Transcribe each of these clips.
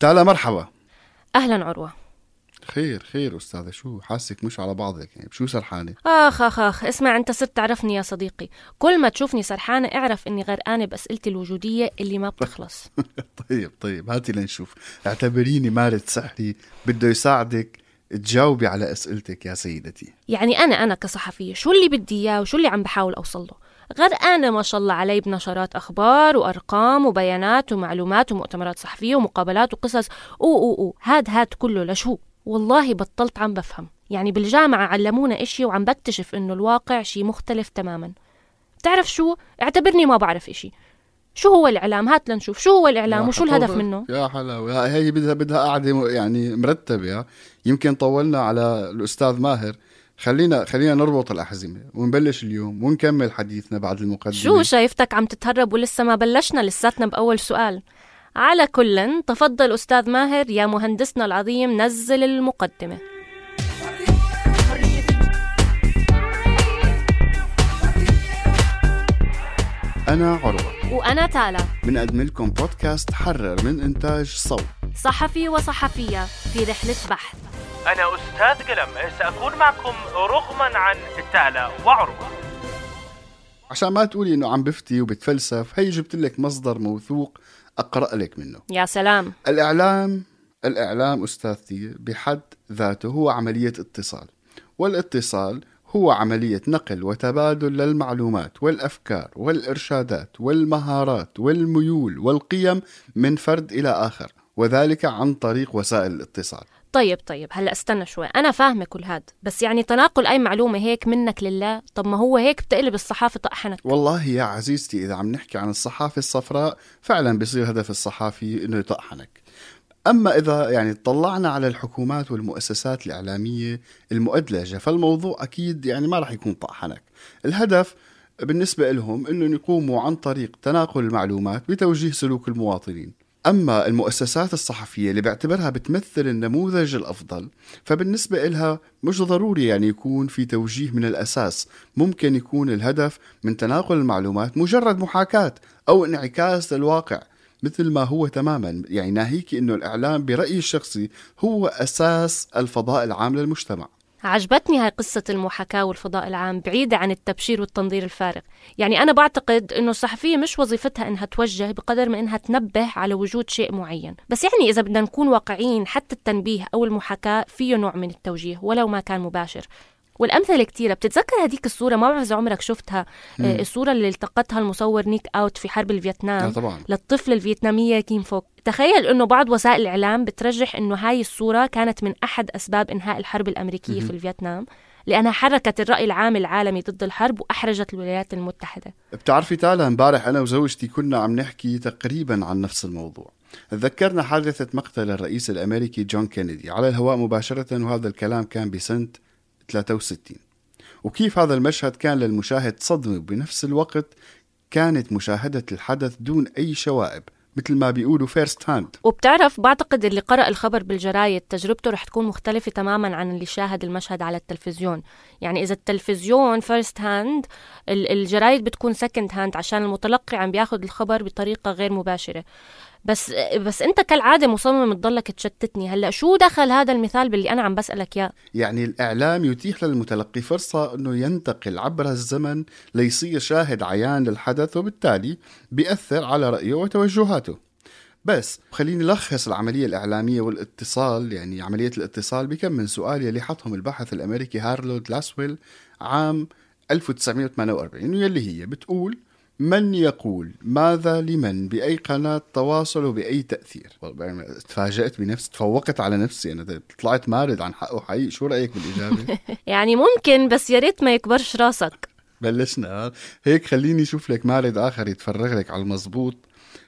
تعالى مرحبا. أهلا عروة. خير خير أستاذة. شو حاسك مش على بعضك يعني؟ شو سرحانة؟ آخ آخ آخ اسمع أنت صرت تعرفني يا صديقي. كل ما تشوفني سرحانة اعرف أني غرقانة بأسئلتي الوجودية اللي ما بتخلص. طيب طيب هاتي لنشوف. اعتبريني مارد سحري. بده يساعدك تجاوبي على أسئلتك يا سيدتي. يعني أنا أنا كصحفية شو اللي بدي إياه وشو اللي عم بحاول أوصل له؟ غرقانة ما شاء الله علي بنشرات أخبار وأرقام وبيانات ومعلومات ومؤتمرات صحفية ومقابلات وقصص. أو أو أو هاد هاد كله لشو؟ والله بطلت عم بفهم. يعني بالجامعة علمونا إشي وعم بكتشف إنه الواقع شي مختلف تماما. بتعرف شو؟ اعتبرني ما بعرف إشي. شو هو الإعلام؟ هات لنشوف. شو هو الإعلام؟ يا وشو الهدف. منه؟ يا حلاوة. هي بدها بدها قاعدة م- يعني مرتبة. ها. يمكن طولنا على الأستاذ ماهر. خلينا خلينا نربط الأحزمة ونبلش اليوم ونكمل حديثنا بعد المقدمة. شو شايفتك عم تتهرب ولسه ما بلشنا؟ لساتنا بأول سؤال. على كل تفضل أستاذ ماهر يا مهندسنا العظيم نزل المقدمة. أنا عروة. وأنا تالا. بنقدم لكم بودكاست حرر من إنتاج صوت. صحفي وصحفية في رحلة بحث. أنا أستاذ قلم سأكون معكم رغما عن تالا وعروة. عشان ما تقولي إنه عم بفتي وبتفلسف هي جبت لك مصدر موثوق أقرأ لك منه. يا سلام. الإعلام الإعلام أستاذتي بحد ذاته هو عملية اتصال والاتصال هو عملية نقل وتبادل للمعلومات والأفكار والإرشادات والمهارات والميول والقيم من فرد إلى آخر وذلك عن طريق وسائل الاتصال. طيب طيب هلا استنى شوي. أنا فاهمة كل هاد بس يعني تناقل أي معلومة هيك منك لله؟ طب ما هو هيك بتقلب الصحافة طقحنك والله يا عزيزتي إذا عم نحكي عن الصحافة الصفراء فعلا بيصير هدف الصحافي إنه يطحنك. أما إذا يعني طلعنا على الحكومات والمؤسسات الإعلامية المؤدلجة فالموضوع أكيد يعني ما راح يكون طحنك. الهدف بالنسبة لهم أنهم يقوموا عن طريق تناقل المعلومات بتوجيه سلوك المواطنين. أما المؤسسات الصحفية اللي بعتبرها بتمثل النموذج الأفضل فبالنسبة إلها مش ضروري يعني يكون في توجيه من الأساس. ممكن يكون الهدف من تناقل المعلومات مجرد محاكاة أو انعكاس للواقع مثل ما هو تماما. يعني ناهيك إنه الإعلام برأيي الشخصي هو أساس الفضاء العام للمجتمع. عجبتني هاي قصة المحاكاة والفضاء العام بعيدة عن التبشير والتنظير الفارغ. يعني أنا بعتقد أنه الصحفية مش وظيفتها أنها توجه بقدر ما أنها تنبه على وجود شيء معين. بس يعني إذا بدنا نكون واقعيين حتى التنبيه أو المحاكاة فيه نوع من التوجيه ولو ما كان مباشر. والأمثلة كتيرة. بتتذكر هذيك الصورة؟ ما بعرف إذا عمرك شفتها. آه، الصورة اللي التقطها المصور نيك أوت في حرب الفيتنام. آه طبعا. للطفلة الفيتنامية كيم فوك. تخيل أنه بعض وسائل الإعلام بترجح أنه هاي الصورة كانت من أحد أسباب إنهاء الحرب الأمريكية في الفيتنام لأنها حركت الرأي العام العالمي ضد الحرب وأحرجت الولايات المتحدة. بتعرفي تالا امبارح أنا وزوجتي كنا عم نحكي تقريبا عن نفس الموضوع. تذكرنا حادثة مقتل الرئيس الأمريكي جون كينيدي على الهواء مباشرة وهذا الكلام كان بسنة 63 وكيف هذا المشهد كان للمشاهد صدمة وبنفس الوقت كانت مشاهدة الحدث دون أي شوائب مثل ما بيقولوا فيرست هاند وبتعرف بعتقد اللي قرأ الخبر بالجرايد تجربته رح تكون مختلفة تماما عن اللي شاهد المشهد على التلفزيون. يعني إذا التلفزيون first hand الجرايد بتكون second hand عشان المتلقي عم بياخد الخبر بطريقة غير مباشرة. بس بس انت كالعادة مصمم تضلك تشتتني. هلأ شو دخل هذا المثال باللي أنا عم بسألك إياه؟ يعني الإعلام يتيح للمتلقي فرصة أنه ينتقل عبر الزمن ليصير شاهد عيان للحدث وبالتالي بيأثر على رأيه وتوجهاته. بس خليني لخص العملية الإعلامية والاتصال. يعني عملية الاتصال بكم من سؤال يلي حطهم الباحث الأمريكي هارلود لاسويل عام 1948 واللي هي بتقول من يقول؟ ماذا لمن؟ بأي قناة تواصل وبأي تأثير؟ يعني تفاجأت بنفسي تفوقت على نفسي. أنا طلعت مارد عن حقه حقيقي. شو رأيك بالإجابة؟ يعني ممكن بس يا ريت ما يكبرش راسك. بلشنا. هيك خليني أشوف لك مارد آخر يتفرغ لك على المزبوط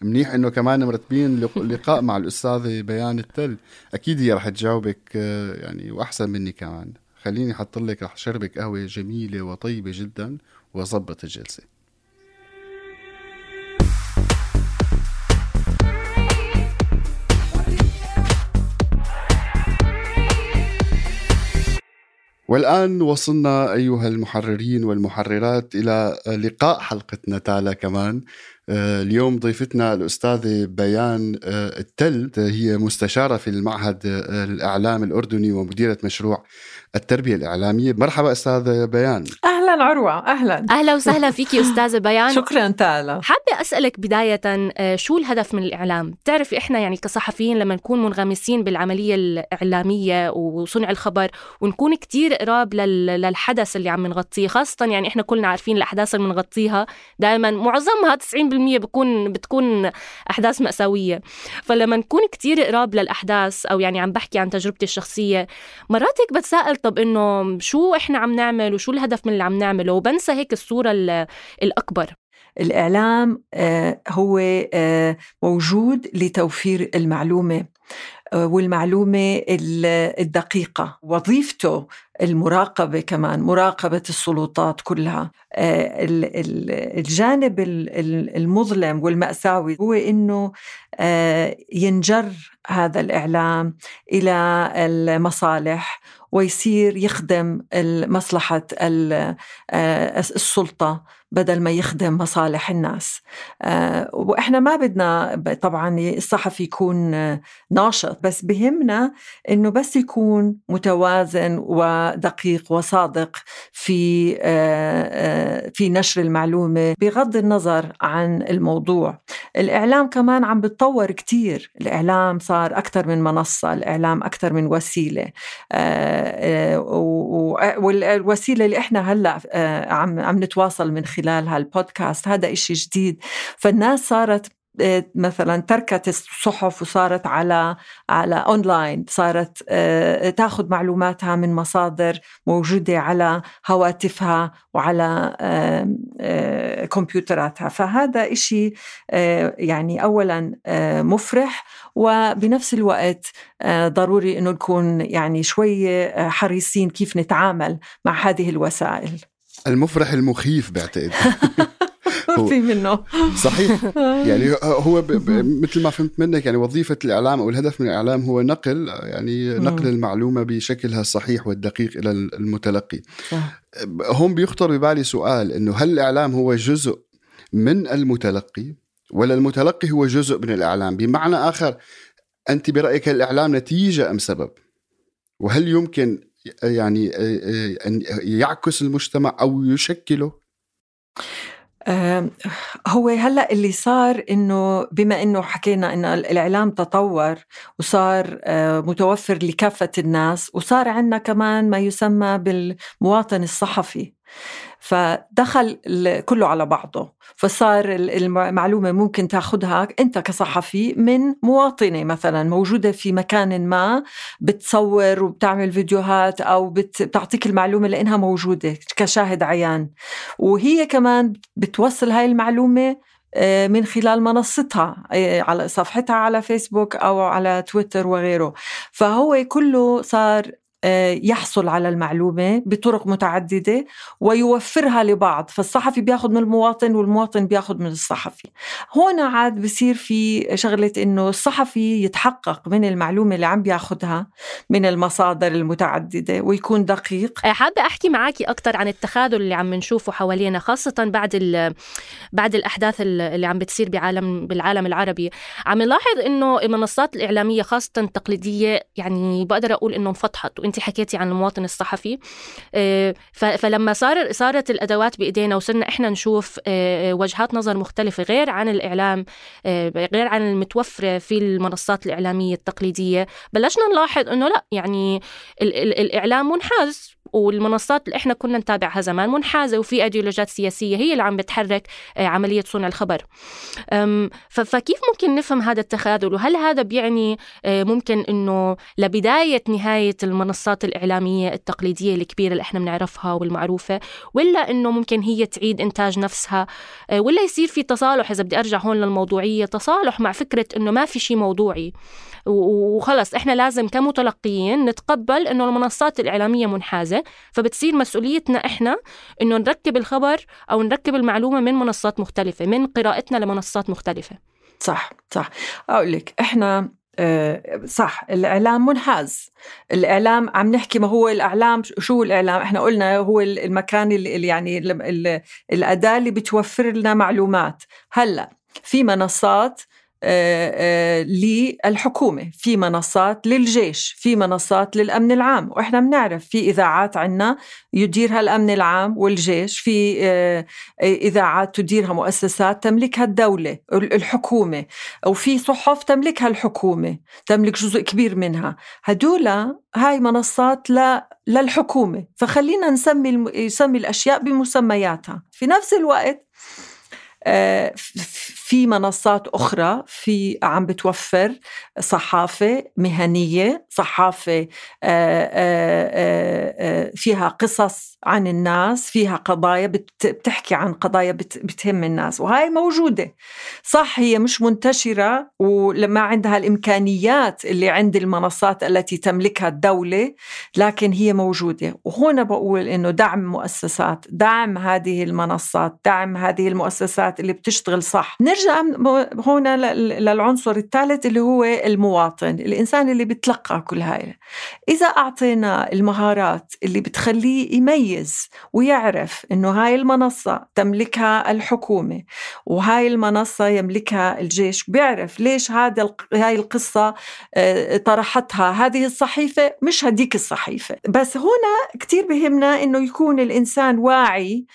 منيح إنه كمان مرتبين لق- لقاء مع الأستاذة بيان التل. أكيد هي رح تجاوبك آه، يعني وأحسن مني كمان. خليني أحط لك رح شربك قهوة جميلة وطيبة جدا وأظبط الجلسة. والآن وصلنا أيها المحررين والمحررات إلى لقاء حلقتنا تالا كمان. اليوم ضيفتنا الأستاذة بيان آه، التل هي مستشارة في المعهد آه، الإعلام الأردني ومديرة مشروع التربية الإعلامية. مرحبا أستاذة بيان. أهلا عروة أهلا. أهلا وسهلا فيكي أستاذة بيان. شكرا تالا حابة أسألك بداية آه، شو الهدف من الإعلام؟ بتعرفي إحنا يعني كصحفيين لما نكون منغمسين بالعملية الإعلامية وصنع الخبر ونكون كتير قراب لل- للحدث اللي عم نغطيه خاصة يعني إحنا كلنا عارفين الأحداث اللي بنغطيها دائما معظمها 90% بكون بتكون أحداث مأساوية. فلما نكون كتير قراب للأحداث أو يعني عم بحكي عن تجربتي الشخصية مرات هيك بتساءل طب إنه شو إحنا عم نعمل وشو الهدف من اللي عم نعمله؟ وبنسى هيك الصورة ال- الأكبر. الإعلام آه، هو آه، موجود لتوفير المعلومة آه، والمعلومة ال- الدقيقة. وظيفته المراقبة كمان مراقبة السلطات كلها. آه، ال- ال- الجانب ال- ال- المظلم والمأساوي هو إنه آه، ينجر هذا الإعلام إلى المصالح ويصير يخدم مصلحه ال- آه، السلطة بدل ما يخدم مصالح الناس. وإحنا ما بدنا طبعا الصحفي يكون ناشط بس بهمنا إنه بس يكون متوازن ودقيق وصادق في آه، آه، في نشر المعلومة بغض النظر عن الموضوع. الإعلام كمان عم بتطور كتير. الإعلام صار أكثر من منصة الإعلام أكثر من وسيلة. آه، و- و- والوسيلة اللي إحنا هلأ آه، عم عم نتواصل من خلالها البودكاست هذا إشي جديد. فالناس صارت مثلا تركت الصحف وصارت على على أونلاين صارت آه، تاخذ معلوماتها من مصادر موجودة على هواتفها وعلى آه، كمبيوتراتها. فهذا إشي آه، يعني اولا مفرح وبنفس الوقت ضروري إنه نكون يعني شوي آه، حريصين كيف نتعامل مع هذه الوسائل. المفرح المخيف بعتقد. في منه. صحيح. يعني هو ب... ب... مثل ما فهمت منك يعني وظيفة الإعلام أو الهدف من الإعلام هو نقل يعني نقل المعلومة بشكلها الصحيح والدقيق إلى المتلقي. صح. هون بيخطر ببالي سؤال إنه هل الإعلام هو جزء من المتلقي ولا المتلقي هو جزء من الإعلام؟ بمعنى آخر أنت برأيك الإعلام نتيجة أم سبب؟ وهل يمكن يعني أن يعكس المجتمع أو يشكله؟ هو هلأ اللي صار إنه بما إنه حكينا إنه الإعلام تطور وصار آه، متوفر لكافة الناس وصار عندنا كمان ما يسمى بالمواطن الصحفي. فدخل كله على بعضه. فصار ال- المعلومة ممكن تاخدها أنت كصحفي من مواطنة مثلا موجودة في مكان ما بتصور وبتعمل فيديوهات أو بت- بتعطيك المعلومة لأنها موجودة كشاهد عيان. وهي كمان بتوصل هاي المعلومة آه، من خلال منصتها آه، على صفحتها على فيسبوك أو على تويتر وغيره. فهو كله صار يحصل على المعلومة بطرق متعددة ويوفرها لبعض فالصحفي بياخد من المواطن والمواطن بياخد من الصحفي. هون عاد بصير في شغلة إنه الصحفي يتحقق من المعلومة اللي عم بياخدها من المصادر المتعددة ويكون دقيق. آه، حابة أحكي معاكي أكثر عن التخاذل اللي عم نشوفه حوالينا خاصة بعد بعد الأحداث اللي عم بتصير بعالم بالعالم العربي. عم نلاحظ إنه المنصات الإعلامية خاصة التقليدية يعني بقدر أقول إنه انفتحت وأنت حكيتي عن المواطن الصحفي. آه، فلما صار صارت الأدوات بإيدينا وصرنا إحنا نشوف آه، وجهات نظر مختلفة غير عن الإعلام غير عن المتوفرة في المنصات الإعلامية التقليدية. بلشنا نلاحظ إنه لا يعني الإعلام منحاز. والمنصات اللي إحنا كنا نتابعها زمان منحازة وفي أيديولوجيات سياسية هي اللي عم بتحرك آه، عملية صنع الخبر. فكيف ممكن نفهم هذا التخاذل؟ وهل هذا بيعني آه، ممكن إنه لبداية نهاية المنصات الإعلامية التقليدية الكبيرة اللي إحنا بنعرفها والمعروفة ولا إنه ممكن هي تعيد إنتاج نفسها؟ آه، ولا يصير في تصالح؟ إذا بدي أرجع هون للموضوعية تصالح مع فكرة إنه ما في شيء موضوعي. وخلص إحنا لازم كمتلقيين نتقبل إنه المنصات الإعلامية منحازة. فبتصير مسؤوليتنا إحنا إنه نركب الخبر أو نركب المعلومة من منصات مختلفة من قراءتنا لمنصات مختلفة. صح صح. أقول لك إحنا آه، صح الإعلام منحاز. الإعلام عم نحكي ما هو الإعلام شو الإعلام؟ إحنا قلنا هو المكان اللي يعني الأداة اللي بتوفر لنا معلومات. هلأ في منصات للحكومة. في منصات للجيش في منصات للأمن العام. وإحنا بنعرف في إذاعات عنا يديرها الأمن العام والجيش في آه، إذاعات تديرها مؤسسات تملكها الدولة الحكومة. وفي صحف تملكها الحكومة تملك جزء كبير منها. هدول هاي منصات ل للحكومة. فخلينا نسمي يسمي الأشياء بمسمياتها. في نفس الوقت في منصات أخرى في عم بتوفر صحافة مهنية صحافة آه، آه، آه، فيها قصص عن الناس فيها قضايا بتحكي عن قضايا بتهم الناس وهاي موجودة. صح هي مش منتشرة ولما عندها الإمكانيات اللي عند المنصات التي تملكها الدولة لكن هي موجودة. وهنا بقول إنه دعم مؤسسات دعم هذه المنصات دعم هذه المؤسسات اللي بتشتغل صح. نرجع هنا للعنصر الثالث اللي هو المواطن الإنسان اللي بتلقى كل هاي. إذا أعطينا المهارات اللي بتخليه يميز ويعرف إنه هاي المنصة تملكها الحكومة وهاي المنصة يملكها الجيش بيعرف ليش هذا هاي القصة آه، طرحتها هذه الصحيفة مش هديك الصحيفة. بس هنا كتير بهمنا إنه يكون الإنسان واعي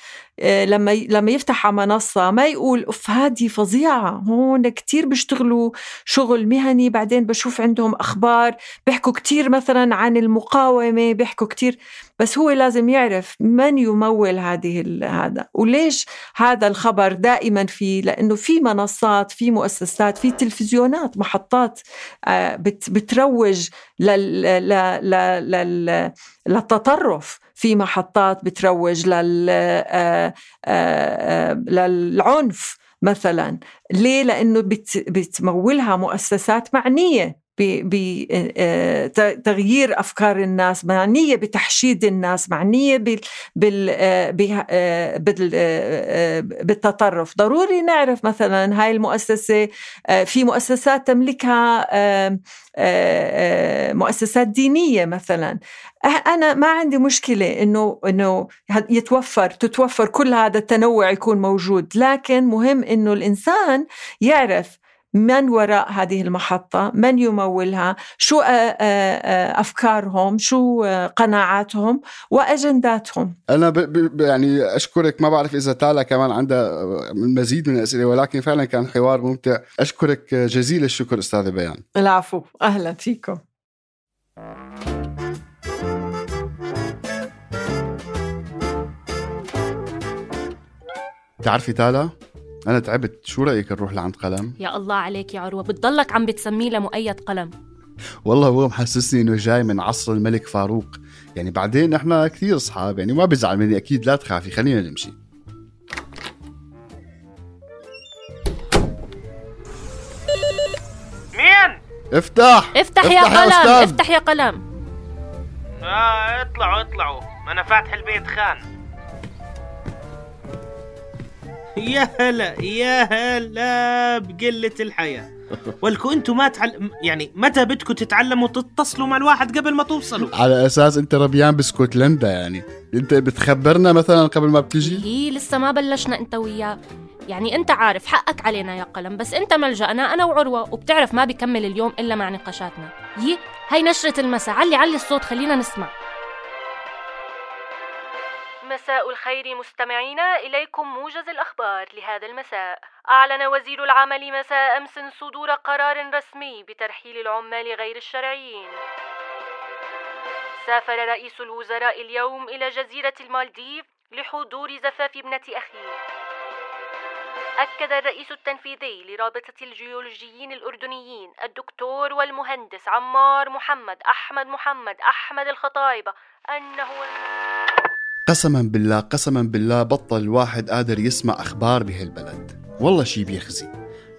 لما لما يفتح على منصة ما يقول أوف هذه فظيعة هون كتير بيشتغلوا شغل مهني بعدين بشوف عندهم أخبار بيحكوا كتير مثلا عن المقاومة بيحكوا كتير بس هو لازم يعرف من يمول هذه هذا. وليش هذا الخبر دائما في لأنه في منصات في مؤسسات في تلفزيونات محطات آه، بتروج للتطرف. في محطات بتروج لل آه، آه، للعنف مثلا. ليه؟ لأنه بتمولها مؤسسات معنية. بتغيير آه، أفكار الناس معنية بتحشيد الناس معنية بالتطرف. ضروري نعرف مثلا هاي المؤسسة في مؤسسات تملكها مؤسسات دينية مثلا. أنا ما عندي مشكلة إنه إنه يتوفر تتوفر كل هذا التنوع يكون موجود لكن مهم إنه الإنسان يعرف من وراء هذه المحطة؟ من يمولها؟ شو أفكارهم؟ شو قناعاتهم؟ وأجنداتهم؟ أنا ب ب يعني أشكرك. ما بعرف إذا تالا كمان عندها المزيد من الأسئلة ولكن فعلا كان حوار ممتع. أشكرك جزيل الشكر أستاذة بيان. العفو. أهلا فيكم. بتعرفي تالا؟ أنا تعبت. شو رأيك نروح لعند قلم؟ يا الله عليك يا عروة. بتضلك عم بتسميه لمؤيد قلم. والله هو محسسني إنه جاي من عصر الملك فاروق. يعني بعدين إحنا كثير أصحاب يعني ما بزعل مني. أكيد لا تخافي خلينا نمشي. مين؟ افتح! افتح, افتح يا قلم افتح يا قلم. آه اطلعوا اطلعوا. أنا فاتح البيت خان. يا هلا يا هلا بقلة الحياة. ولكم أنتم ما تعل... يعني متى بدكم تتعلموا تتصلوا مع الواحد قبل ما توصلوا؟ على أساس انت ربيان باسكتلندا يعني. انت بتخبرنا مثلا قبل ما بتجي؟ هي لسه ما بلشنا انت وياه. يعني انت عارف حقك علينا يا قلم بس انت ملجأنا أنا وعروة وبتعرف ما بيكمل اليوم إلا مع نقاشاتنا. يي هاي نشرة المساء علي علي الصوت خلينا نسمع. مساء الخير مستمعينا إليكم موجز الأخبار لهذا المساء. أعلن وزير العمل مساء أمس صدور قرار رسمي بترحيل العمال غير الشرعيين. سافر رئيس الوزراء اليوم إلى جزيرة المالديف لحضور زفاف ابنة أخيه. أكد الرئيس التنفيذي لرابطة الجيولوجيين الأردنيين الدكتور والمهندس عمار محمد أحمد محمد أحمد الخطايبة أنه قسما بالله قسما بالله بطل الواحد قادر يسمع أخبار بهالبلد. والله شي بيخزي.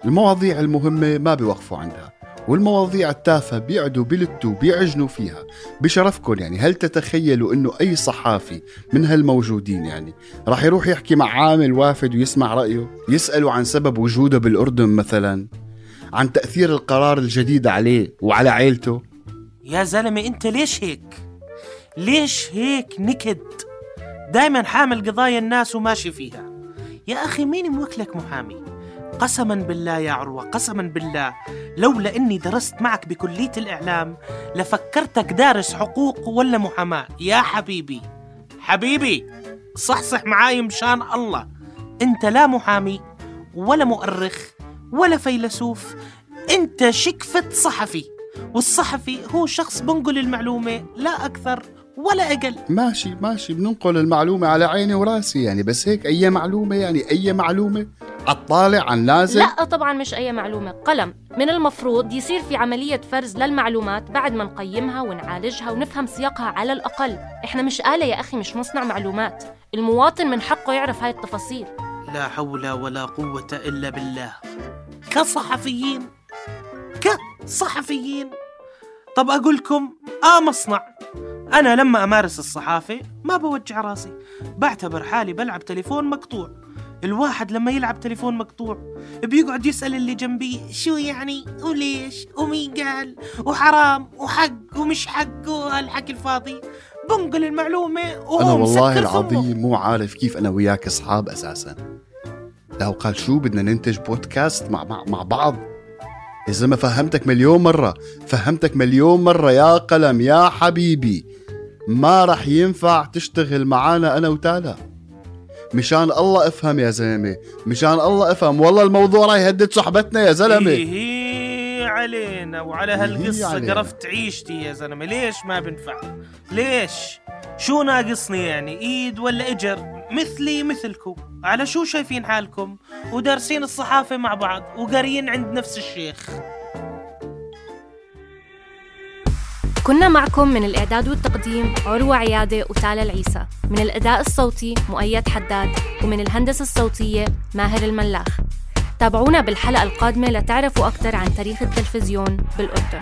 المواضيع المهمة ما بيوقفوا عندها والمواضيع التافهة بيقعدوا بيلتوا بيعجنوا فيها. بشرفكم يعني هل تتخيلوا إنه أي صحافي من هالموجودين يعني راح يروح يحكي مع عامل وافد ويسمع رأيه؟ يسأله عن سبب وجوده بالأردن مثلا؟ عن تأثير القرار الجديد عليه وعلى عيلته؟ يا زلمة أنت ليش هيك؟ ليش هيك نكد دايما حامل قضايا الناس وماشي فيها. يا أخي مين موكلك محامي؟ قسما بالله يا عروة قسما بالله. لولا إني درست معك بكلية الإعلام لفكرتك دارس حقوق ولا محاماة. يا حبيبي حبيبي صحصح معاي مشان الله. أنت لا محامي ولا مؤرخ ولا فيلسوف. أنت شكفة صحفي والصحفي هو شخص بنقل المعلومة لا أكثر ولا أقل. ماشي ماشي. بننقل المعلومة على عيني وراسي يعني بس هيك أي معلومة يعني أي معلومة عالطالع عن نازل لا طبعا مش أي معلومة. قلم. من المفروض يصير في عملية فرز للمعلومات بعد ما نقيمها ونعالجها ونفهم سياقها على الأقل. إحنا مش آلة يا أخي مش مصنع معلومات. المواطن من حقه يعرف هاي التفاصيل. لا حول ولا قوة إلا بالله. كصحفيين كصحفيين. طب أقول لكم آه مصنع. أنا لما أمارس الصحافة ما بوجع راسي. بعتبر حالي بلعب تليفون مقطوع. الواحد لما يلعب تليفون مقطوع بيقعد يسأل اللي جنبيه شو يعني؟ وليش؟ ومين قال؟ وحرام؟ وحق؟ ومش حق؟ وهالحكي الفاضي. بنقل المعلومة وهو أنا والله. العظيم مو عارف كيف أنا وياك أصحاب أساسا. لو قال شو بدنا ننتج بودكاست مع, مع, مع بعض؟ يا زلمة فهمتك مليون مرة فهمتك مليون مرة يا قلم يا حبيبي. ما رح ينفع تشتغل معانا أنا وتالا. مشان الله افهم يا زلمة مشان الله افهم. والله الموضوع راح يهدد صحبتنا يا زلمة. هي علينا وعلى هالقصة علينا. قرفت عيشتي يا زلمة. ليش ما بنفع؟ ليش؟ شو ناقصني يعني؟ إيد ولا إجر؟ مثلي مثلكم على شو شايفين حالكم؟ ودارسين الصحافة مع بعض وقاريين عند نفس الشيخ. كنا معكم من الإعداد والتقديم عروة عيادة وتالا العيسى. من الأداء الصوتي مؤيد حداد ومن الهندسة الصوتية ماهر الملاخ. تابعونا بالحلقة القادمة لتعرفوا أكثر عن تاريخ التلفزيون بالأردن.